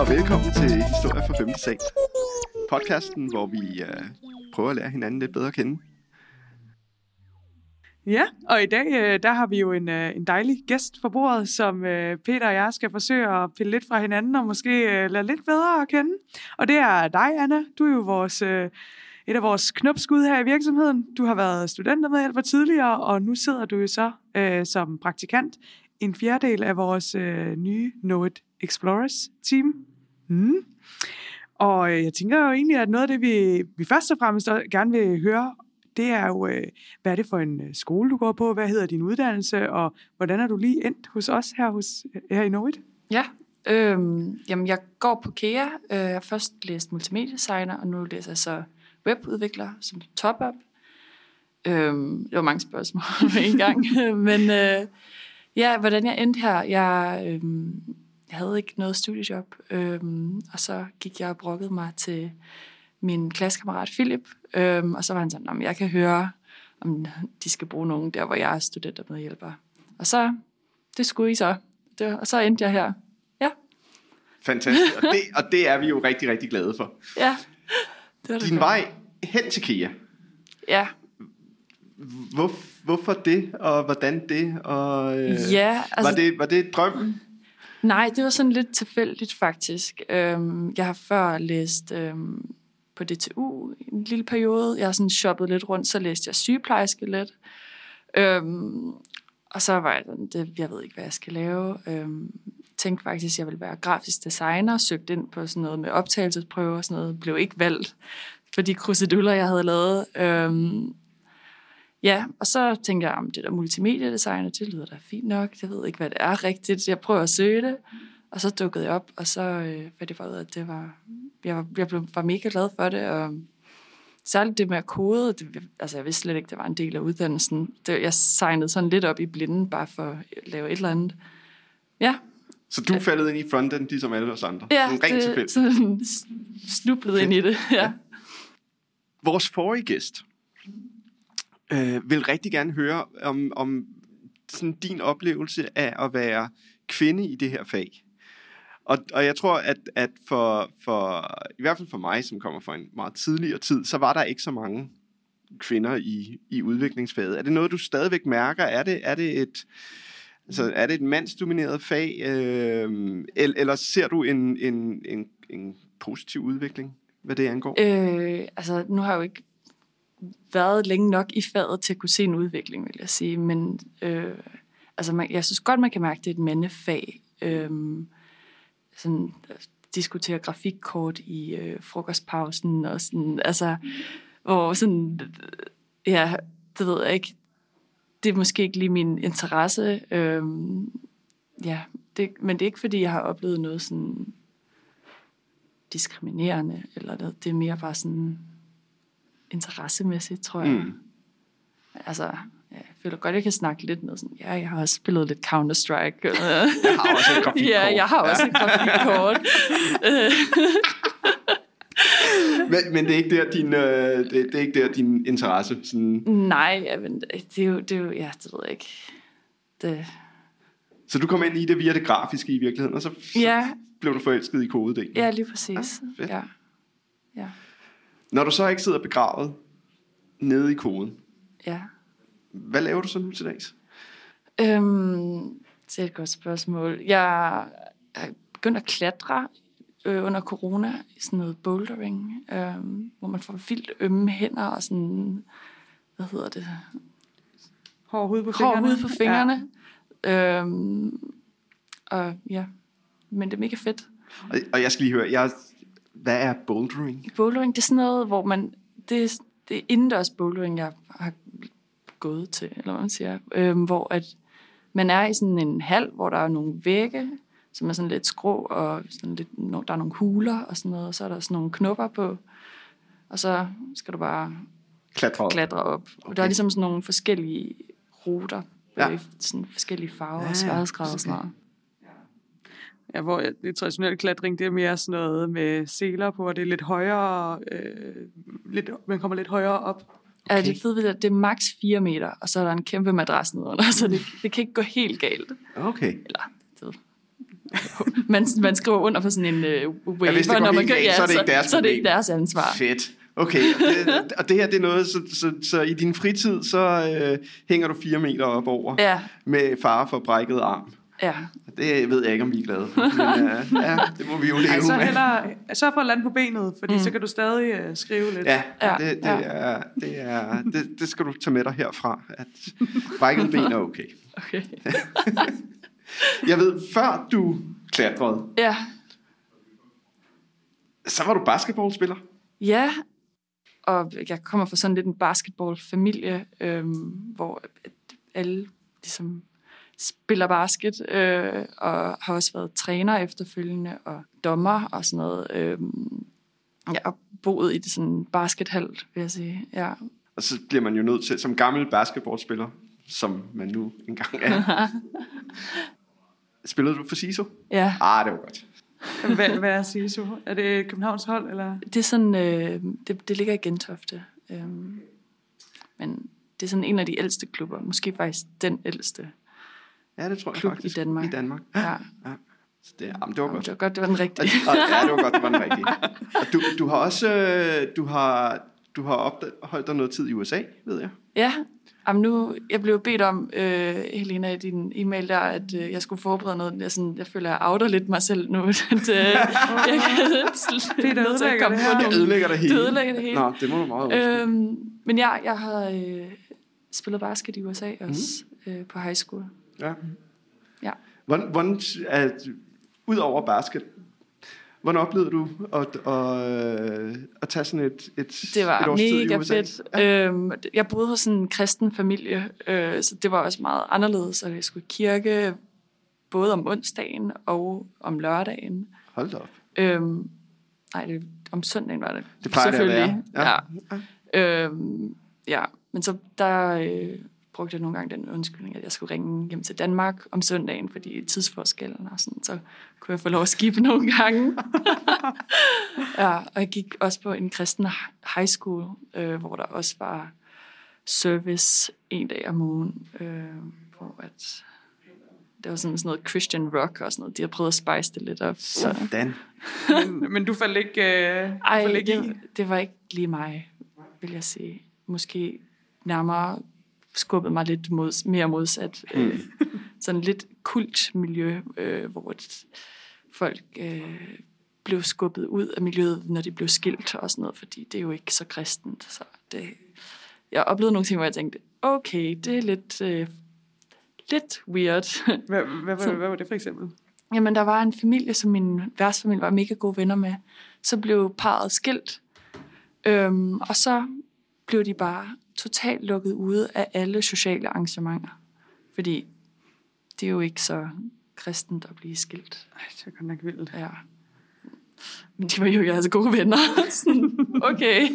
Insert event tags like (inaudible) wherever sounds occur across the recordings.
Og velkommen til Historie fra 5. sal. Podcasten, hvor vi øh, prøver at lære hinanden lidt bedre at kende. Ja, og i dag øh, der har vi jo en, øh, en dejlig gæst på bordet, som øh, Peter og jeg skal forsøge at pille lidt fra hinanden og måske øh, lære lidt bedre at kende. Og det er dig, Anna. Du er jo vores, øh, et af vores knopskud her i virksomheden. Du har været studentermedhjælper tidligere, og nu sidder du jo så øh, som praktikant en fjerdedel af vores øh, nye Know It Explorers team. Mm. Og øh, jeg tænker jo egentlig, at noget af det, vi, vi først og fremmest gerne vil høre det er jo, øh, hvad er det for en øh, skole, du går på? Hvad hedder din uddannelse? Og hvordan er du lige endt hos os her, hos, her i Norwit? Ja, øhm, jamen jeg går på KEA. Øh, jeg har først læst multimediedesigner, og nu læser jeg så webudvikler som top-up. Øhm, det var mange spørgsmål (laughs) på en gang. (laughs) Men øh, ja, hvordan jeg endte her. Jeg, øh, jeg havde ikke noget studiejob, øh, og så gik jeg og brokkede mig til min klassekammerat Philip, øhm, og så var han sådan, jeg kan høre, om de skal bruge nogen der, hvor jeg er studenter med hjælper. Og så, det skulle I så. Det, og så endte jeg her. Ja. Fantastisk. Og det, og det er vi jo rigtig, rigtig glade for. Ja. Det var det Din vej hen til KIA. Ja. Hvor, hvorfor det, og hvordan det? Og, øh, ja, altså, var, det, var det drømmen? Nej, det var sådan lidt tilfældigt faktisk. Øhm, jeg har før læst øhm, på DTU en lille periode. Jeg har sådan shoppet lidt rundt, så læste jeg sygeplejerske lidt. Øhm, og så var jeg sådan, det, jeg ved ikke, hvad jeg skal lave. Øhm, tænkte faktisk, at jeg ville være grafisk designer, søgte ind på sådan noget med optagelsesprøver og sådan noget, blev ikke valgt for de kruseduller, jeg havde lavet. Øhm, ja, og så tænkte jeg, om det der multimediedesigner, det lyder da fint nok. Jeg ved ikke, hvad det er rigtigt. Jeg prøver at søge det. Og så dukkede jeg op, og så øh, fandt jeg bare ud af, at det var jeg, var, jeg blev, var mega glad for det, og særligt det med at kode, det, altså jeg vidste slet ikke, det var en del af uddannelsen. Det, jeg signede sådan lidt op i blinden, bare for at lave et eller andet. Ja. Så du faldet ind i frontend, ligesom alle os andre? Ja, sådan rent det, sådan snublede ind i det, ja. ja. Vores forrige gæst øh, vil rigtig gerne høre om, om sådan din oplevelse af at være kvinde i det her fag. Og, og jeg tror, at, at for, for, i hvert fald for mig, som kommer fra en meget tidligere tid, så var der ikke så mange kvinder i, i udviklingsfaget. Er det noget, du stadigvæk mærker? Er det, er det et... Altså, er det et mandsdomineret fag, øh, eller, eller ser du en, en, en, en positiv udvikling, hvad det angår? Øh, altså, nu har jeg jo ikke været længe nok i faget til at kunne se en udvikling, vil jeg sige. Men øh, altså, man, jeg synes godt, man kan mærke, at det er et mandefag. Øh, sådan, diskutere grafikkort i øh, frokostpausen, og sådan, altså, hvor sådan, ja, det ved jeg ikke, det er måske ikke lige min interesse, øhm, ja, det, men det er ikke fordi, jeg har oplevet noget sådan diskriminerende, eller noget, det er mere bare sådan interessemæssigt, tror jeg. Mm. Altså, jeg føler godt, jeg kan snakke lidt med sådan, ja, jeg har også spillet lidt Counter-Strike. jeg har også et grafikkort. (laughs) Ja, jeg har også et grafikkort. (laughs) men, men det er ikke der din, øh, det, det er ikke der din interesse sådan. Nej, ja, men det er jo, det er jo ja, det ved jeg ikke. Det... Så du kom ind i det via det grafiske i virkeligheden, og så, ja. så blev du forelsket i kodedelen? Ja, lige præcis. Ja, ja. ja. Når du så ikke sidder begravet nede i koden, ja hvad laver du så nu til dags? Øhm, det er et godt spørgsmål. Jeg er begyndt at klatre øh, under corona i sådan noget bouldering, øh, hvor man får vildt ømme hænder og sådan, hvad hedder det? Hård hud på fingrene. Hård hud på fingrene. Ja. Øhm, og ja, men det er mega fedt. Og, og jeg skal lige høre, jeg, hvad er bouldering? Bouldering, det er sådan noget, hvor man, det, det er indendørs bouldering, jeg har gået til, eller hvad man siger, øh, hvor at man er i sådan en hal, hvor der er nogle vægge, som er sådan lidt skrå, og sådan lidt, der er nogle huler og sådan noget, og så er der sådan nogle knopper på, og så skal du bare klatre op. Klatre op. Okay. Og der er ligesom sådan nogle forskellige ruter, ja. i sådan forskellige farver ja, og sværhedsgrader okay. og sådan noget. Ja, hvor det traditionelle klatring, det er mere sådan noget med seler på, og det er lidt højere, øh, lidt, man kommer lidt højere op. Okay. Ja, det fede ved det, det er maks 4 meter, og så er der en kæmpe madras nedenunder, (laughs) så det, det kan ikke gå helt galt. Okay. Eller, det, (laughs) man, man skriver under på sådan en uh, waiver, Ja, hvis det går når man gør, galt, så er det ikke deres så er det ikke deres ansvar. Fedt. Okay, og det, og det her det er noget, så, så, så i din fritid, så øh, hænger du fire meter op over Ja, med fare for brækket arm. Ja. Det ved jeg ikke, om vi er glade for. Men øh, ja, det må vi jo leve Ej, så med. hellere, sørg for at lande på benet, fordi Mm. så kan du stadig uh, skrive lidt. Ja, Ja, det, det, ja. er, det, er, det, det skal du tage med dig herfra, at brækket ben er okay. Okay. (laughs) Jeg ved, før du klatrede, Ja, så var du basketballspiller. Ja, og jeg kommer fra sådan lidt en basketballfamilie, øhm, hvor alle ligesom spiller basket, øh, og har også været træner efterfølgende, og dommer og sådan noget. Øhm, jeg har boet i det sådan baskethal, vil jeg sige. Ja. Og så bliver man jo nødt til, som gammel basketballspiller, som man nu engang er. (laughs) Spillede du for SISO? ja. Ah, det var godt. Hvad, hvad er SISO? Er det Københavns hold, eller? Det er sådan, øh, det, det ligger i Gentofte. Øhm, men det er sådan en af de ældste klubber. Måske faktisk den ældste. Ja, det tror jeg Klub i faktisk. Danmark. I Danmark. Ja. Så det, jamen, det var Jamen, godt. det var godt, det var den rigtige. Og, ja, det var godt, det var den rigtige. (laughs) Og du, du har også øh, du har, du har opholdt dig noget tid i USA, ved jeg. Ja, Jamen nu, jeg blev bedt om, øh, Helena, i din e-mail der, at øh, jeg skulle forberede noget. Jeg, sådan, jeg føler, jeg outer lidt mig selv nu. (laughs) At, øh, jeg kan nødt til at ødelægger komme det på her. Jeg nogle- ødelægger det hele. Det ødelægger det hele. Nå, det må du meget. Øhm, men ja, jeg har øh, spillet basket i USA også, mm. øh, på high school. Ja. Ja. Hvordan, hvordan at, ud over basket, hvordan oplevede du at, at, at tage sådan et, et, Det var et års tid mega USA? fedt. Ja. Øhm, jeg boede hos en kristen familie, øh, så det var også meget anderledes, at jeg skulle i kirke både om onsdagen og om lørdagen. Hold da op. Øhm, nej, det, om søndagen var det. Det plejer det at være. Ja. Ja. Øhm, ja. Men så der øh, brugte jeg nogle gange den undskyldning, at jeg skulle ringe hjem til Danmark om søndagen, fordi tidsforskellen og sådan, så kunne jeg få lov at skippe (laughs) nogle gange. (laughs) ja, og jeg gik også på en kristen high school, øh, hvor der også var service en dag om ugen, øh, hvor at det var sådan, sådan noget Christian rock og sådan noget. De har prøvet at spice det lidt op. Så. Sådan. (laughs) Men, men du faldt ikke, øh, du Ej, faldt ikke i? det, det var ikke lige mig, vil jeg sige. Måske nærmere skubbet mig lidt mod, mere modsat. Mm. Øh, (laughs) sådan lidt kultmiljø, øh, hvor et, folk øh, blev skubbet ud af miljøet, når de blev skilt og sådan noget, fordi det er jo ikke så kristent. Så det, jeg oplevede nogle ting, hvor jeg tænkte, okay, det er lidt, øh, lidt weird. (laughs) Hvad, hvad, hvad, hvad var det for eksempel? Jamen, der var en familie, som min værtsfamilie var mega gode venner med. Så blev parret skilt. Øhm, og så blev de bare totalt lukket ude af alle sociale arrangementer. Fordi det er jo ikke så kristent at blive skilt. Ej, det er godt nok vildt. Ja. Men de var jo altså gode venner. (laughs) Okay.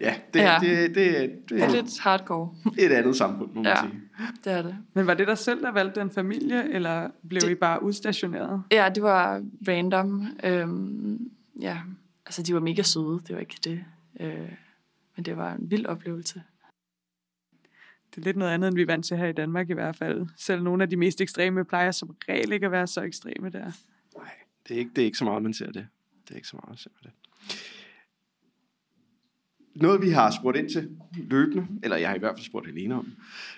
Ja, det, Ja. Det, det, det, det Det er lidt hardcore. et andet samfund, må man Ja. sige. Det er det. Men var det dig selv, der valgte den familie, eller blev Det- I bare udstationeret? Ja, det var random. Øhm, ja, altså de var mega søde. Det var ikke det. Øh, men det var en vild oplevelse. Det er lidt noget andet, end vi er vant til her i Danmark i hvert fald. Selv nogle af de mest ekstreme plejer som regel ikke at være så ekstreme der. Nej, det er, ikke, det er ikke så meget, man ser det. Det er ikke så meget, man ser det. Noget, vi har spurgt ind til løbende, eller jeg har i hvert fald spurgt Helena om,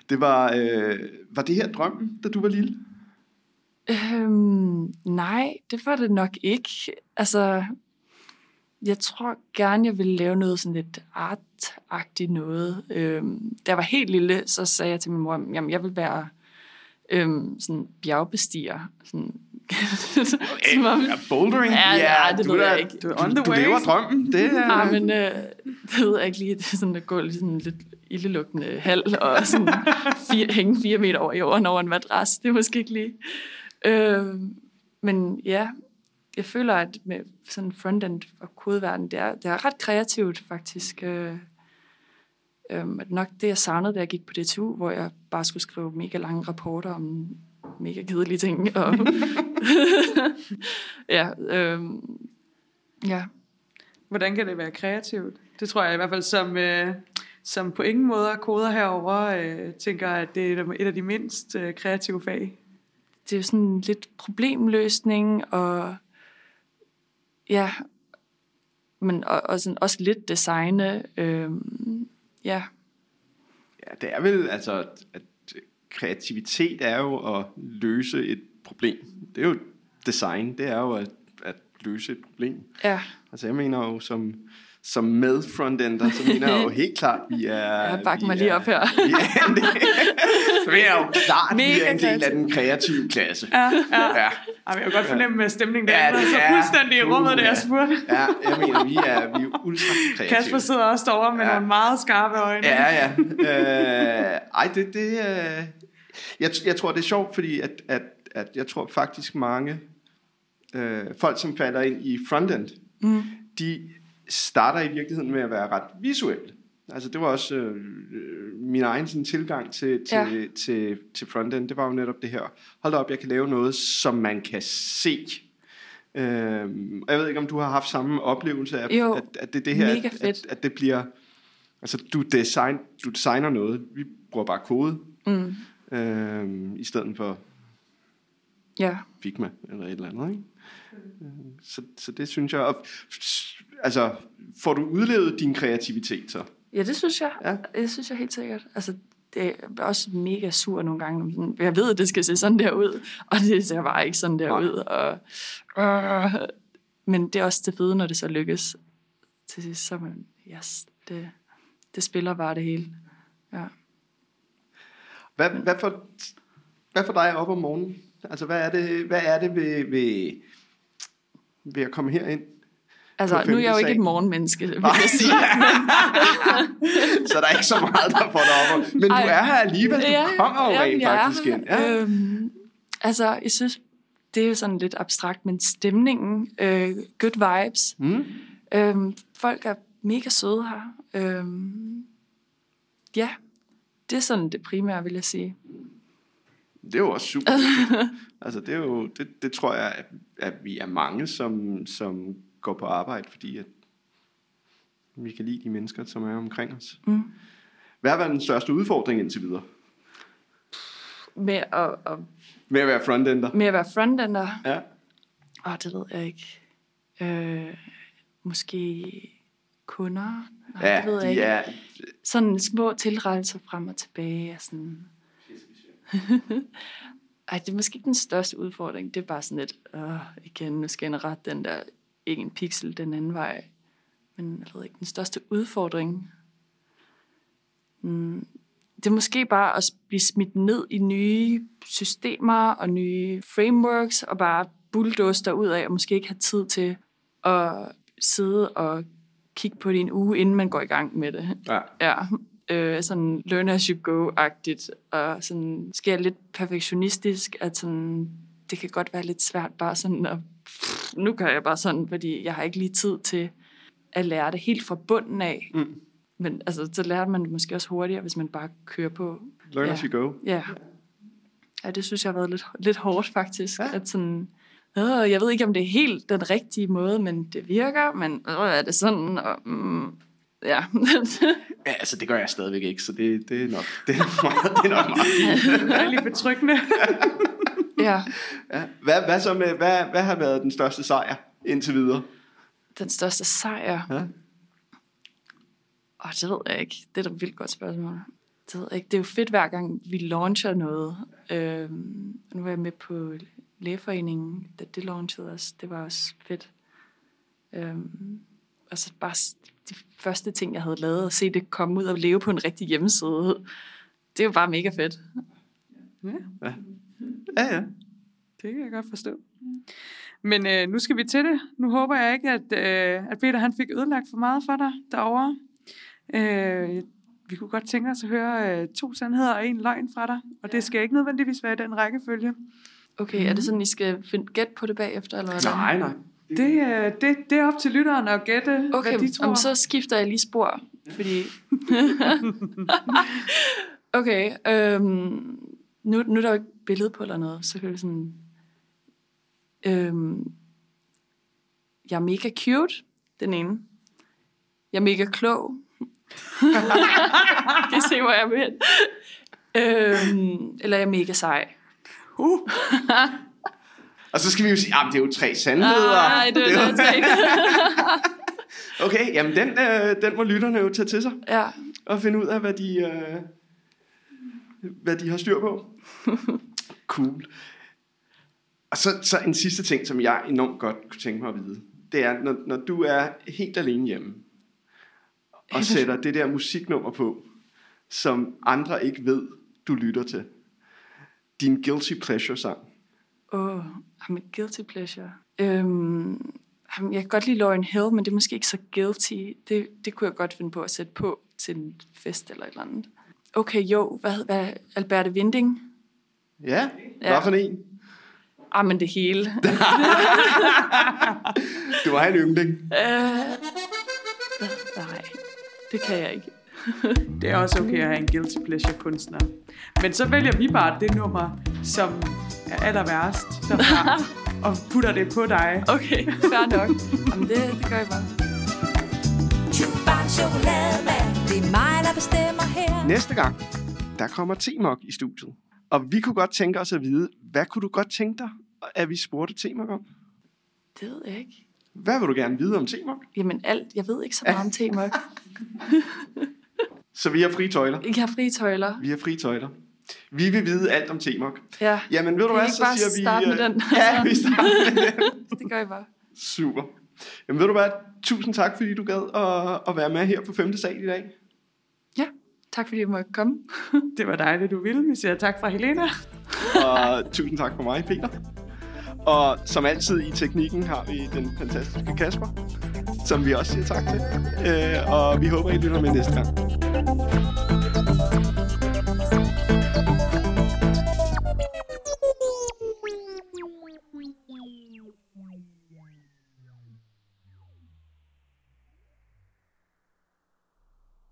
det var, øh, var det her drømmen, da du var lille? Øhm, nej, det var det nok ikke. Altså, jeg tror gerne, jeg ville lave noget sådan lidt art-agtigt noget. Øhm, da jeg var helt lille, så sagde jeg til min mor, jamen jeg vil være øhm, sådan bjergbestiger. Sådan, (laughs) som om, Ja, bouldering? Ja, ja, det du ved er- jeg ikke. Du on the du way. lever drømmen. Det er, Nej, men øh, det ved jeg ikke lige. Det er sådan at gå i sådan lidt ildelugtende hal og sådan fire, hænge fire meter over jorden over en madras. Det er måske ikke lige. Øh, men ja, jeg føler, at med sådan frontend og kodeverden, det er, det er ret kreativt faktisk. Øh, øh, at nok det, jeg savnede, da jeg gik på DTU, hvor jeg bare skulle skrive mega lange rapporter om mega kedelige ting. Og (laughs) (laughs) ja, øh, ja, Hvordan kan det være kreativt? Det tror jeg i hvert fald som, øh, som på ingen måde koder herover øh, tænker, at det er et af de mindst øh, kreative fag. det er sådan lidt problemløsning, og ja, men og, og sådan, også lidt designe. Øhm, ja, Ja, det er vel, altså, at kreativitet er jo at løse et problem. Det er jo design, det er jo at, at løse et problem. ja, Altså jeg mener jo som, som med frontender, så mener jeg jo (laughs) helt klart, vi er... jeg bakker vi mig lige er- op her. (laughs) Vi er en del, (laughs) så vi er jo klart, vi er en del af kreativ. den kreative klasse. Ja, ja. Ja, jeg kan godt fornemme med stemningen, der Ja, ja, det så er- fuldstændig i rummet, da jeg spurgte. ja, jeg mener, vi er, vi er ultra kreative. Kasper sidder også derovre med Ja. nogle meget skarpe øjne. Ja, ja. Øh, ej, det, det øh, jeg, jeg tror, det er sjovt, fordi at, at, at jeg tror faktisk mange øh, folk, som falder ind i frontend, Mm. de starter i virkeligheden med at være ret visuelle. Altså det var også øh, min egen sådan, tilgang til, til, Ja. til, til frontend. Det var jo netop det her. Hold da op, jeg kan lave noget, som man kan se. Øhm, og jeg ved ikke, om du har haft samme oplevelse af, Jo, at, at det, det her, at, at, at det bliver... Altså, du, design, du designer noget. Vi bruger bare kode, Mm. øhm, i stedet for Ja. Figma eller et eller andet, ikke? Så, så det synes jeg... Og, altså, får du udlevet din kreativitet så? ja, det synes jeg. Ja. Det synes jeg helt sikkert. Altså, det er også mega sur nogle gange. Jeg ved, at det skal se sådan der ud, og det ser bare ikke sådan der Nej. ud. Og, øh, men det er også det fede, når det så lykkes. Til sidst, så man, yes, det, det spiller bare det hele. Ja. Hvad, hvad, for, hvad for dig op om morgenen? Altså, hvad er det, hvad er det ved, ved, ved at komme herind? Altså, nu er jeg jo ikke et morgenmenneske, vil Nej. jeg sige. (laughs) så der er ikke så meget, der får dig op. Men Ej. du er her alligevel. Du kommer jo rent jeg er faktisk ind. Ja. Øhm, altså, jeg synes, det er jo sådan lidt abstrakt, men stemningen, øh, good vibes. Mm. Øhm, folk er mega søde her. Øhm, ja, det er sådan det primære, vil jeg sige. Det er jo også super. altså, det, er jo, det, det tror jeg, at, at vi er mange, som, som går på arbejde, fordi at vi kan lide de mennesker, som er omkring os. Mm. Hvad har været den største udfordring indtil videre? Med at, at, Med at være frontender? med at være frontender, Ja. åh, det ved jeg ikke. Øh, måske kunder? Nej, Ja, det ved jeg de ikke. er, Sådan små tilrettelser frem og tilbage. Og sådan. Ej, det er måske ikke den største udfordring. Det er bare sådan lidt, øh, igen, nu skal jeg rette den der, ikke en pixel den anden vej. Men jeg ved ikke, den største udfordring. Mm, det er måske bare at blive smidt ned i nye systemer og nye frameworks, og bare bulldoze ud af, og måske ikke have tid til at sidde og kigge på det en uge, inden man går i gang med det. ja. Ja, øh, sådan learn as you go-agtigt, og sådan sker lidt perfektionistisk, at sådan, det kan godt være lidt svært bare sådan at, pff, nu gør jeg bare sådan, fordi jeg har ikke lige tid til at lære det helt fra bunden af. Mm. Men altså, så lærer man det måske også hurtigere, hvis man bare kører på. Learn Ja. as you go. Ja, ja det synes jeg har været lidt, lidt hårdt faktisk, Ja. at sådan, øh, jeg ved ikke, om det er helt den rigtige måde, men det virker, men øh, er det sådan, og, mm, ja. (laughs) Ja, altså det gør jeg stadigvæk ikke, så det, det er nok det er nok meget, det er nok meget fint. Det er lige betryggende. (laughs) ja. Ja. Hvad, hvad, så med, hvad, hvad har været den største sejr indtil videre? Den største sejr? Ja. Åh, det ved jeg ikke. Det er da et vildt godt spørgsmål. Det ved jeg ikke. Det er jo fedt, hver gang vi launcher noget. Øhm, nu var jeg med på lægeforeningen, da det launchede os. Det var også fedt. Øhm, og så bare de første ting, jeg havde lavet, og se det komme ud og leve på en rigtig hjemmeside. Det er jo bare mega fedt. Ja, Ja, ja. det kan jeg godt forstå. Men øh, nu skal vi til det. Nu håber jeg ikke, at, øh, at Peter han fik ødelagt for meget for dig derovre. Øh, vi kunne godt tænke os at høre øh, to sandheder og en løgn fra dig. Og det skal ikke nødvendigvis være i den rækkefølge. Okay, er det sådan, I skal finde gæt på det bagefter? Eller hvordan? Nej, nej. Det, øh, det, det er op til lytteren at gætte, Okay, hvad de tror. om så skifter jeg lige spor, fordi... (laughs) okay, øhm, nu, nu er der jo ikke billede på eller noget, så kan vi sådan... Øhm, jeg er mega cute, den ene. Jeg er mega klog. (laughs) kan I se, hvor jeg er med? Øhm, eller jeg er mega sej. Uh, (laughs) Og så skal vi jo sige, at det er jo tre sandheder. Nej, det er det (laughs) tre. Okay, jamen den, øh, den må lytterne jo tage til sig ja. og finde ud af, hvad de, øh, hvad de har styr på. (laughs) Cool. Og så, så en sidste ting, som jeg enormt godt kunne tænke mig at vide. Det er, når, når du er helt alene hjemme, og sætter det der musiknummer på, som andre ikke ved, du lytter til. Din guilty pleasure sang. Åh, oh, I'm guilty pleasure. Øhm, jamen, jeg kan godt lide Lauren Hill, men det er måske ikke så guilty. Det, det kunne jeg godt finde på at sætte på til en fest eller et eller andet. Okay, jo, hvad, hvad Alberte Winding? Ja, hvad Ja. for en? Ah, men det hele. (laughs) Du har en yndling. øh, nej, det kan jeg ikke. det er også okay at have en guilty pleasure kunstner. Men så vælger vi bare det nummer, som er aller værst derfra, (laughs) og putter det på dig. Okay, (laughs) fair nok. Jamen, det, det gør jeg bare. Det er mig, der bestemmer her. Næste gang, der kommer T-Mok i studiet. Og vi kunne godt tænke os at vide, hvad kunne du godt tænke dig, at vi spurgte T-Mok om? Det ved jeg ikke. Hvad vil du gerne vide om T-Mok? Jamen alt, jeg ved ikke så meget om temok. (laughs) Så vi har frie tøjler. Jeg har frie tøjler. Vi har frie tøjler. Vi vil vide alt om T-Mok. Ja, Jamen ved du hvad, så siger vi... med øh, den? (laughs) Ja, vi starter med den. (laughs) det gør jeg bare. Super. Jamen ved du hvad, tusind tak, fordi du gad at, at være med her på 5. sal i dag. Ja, tak fordi jeg måtte komme. (laughs) Det var dejligt, du ville. Vi siger tak fra Helena. Og tusind tak for mig, Peter. Og som altid i teknikken har vi den fantastiske Kasper, som vi også siger tak til. Øh, og vi håber, I lytter med næste gang.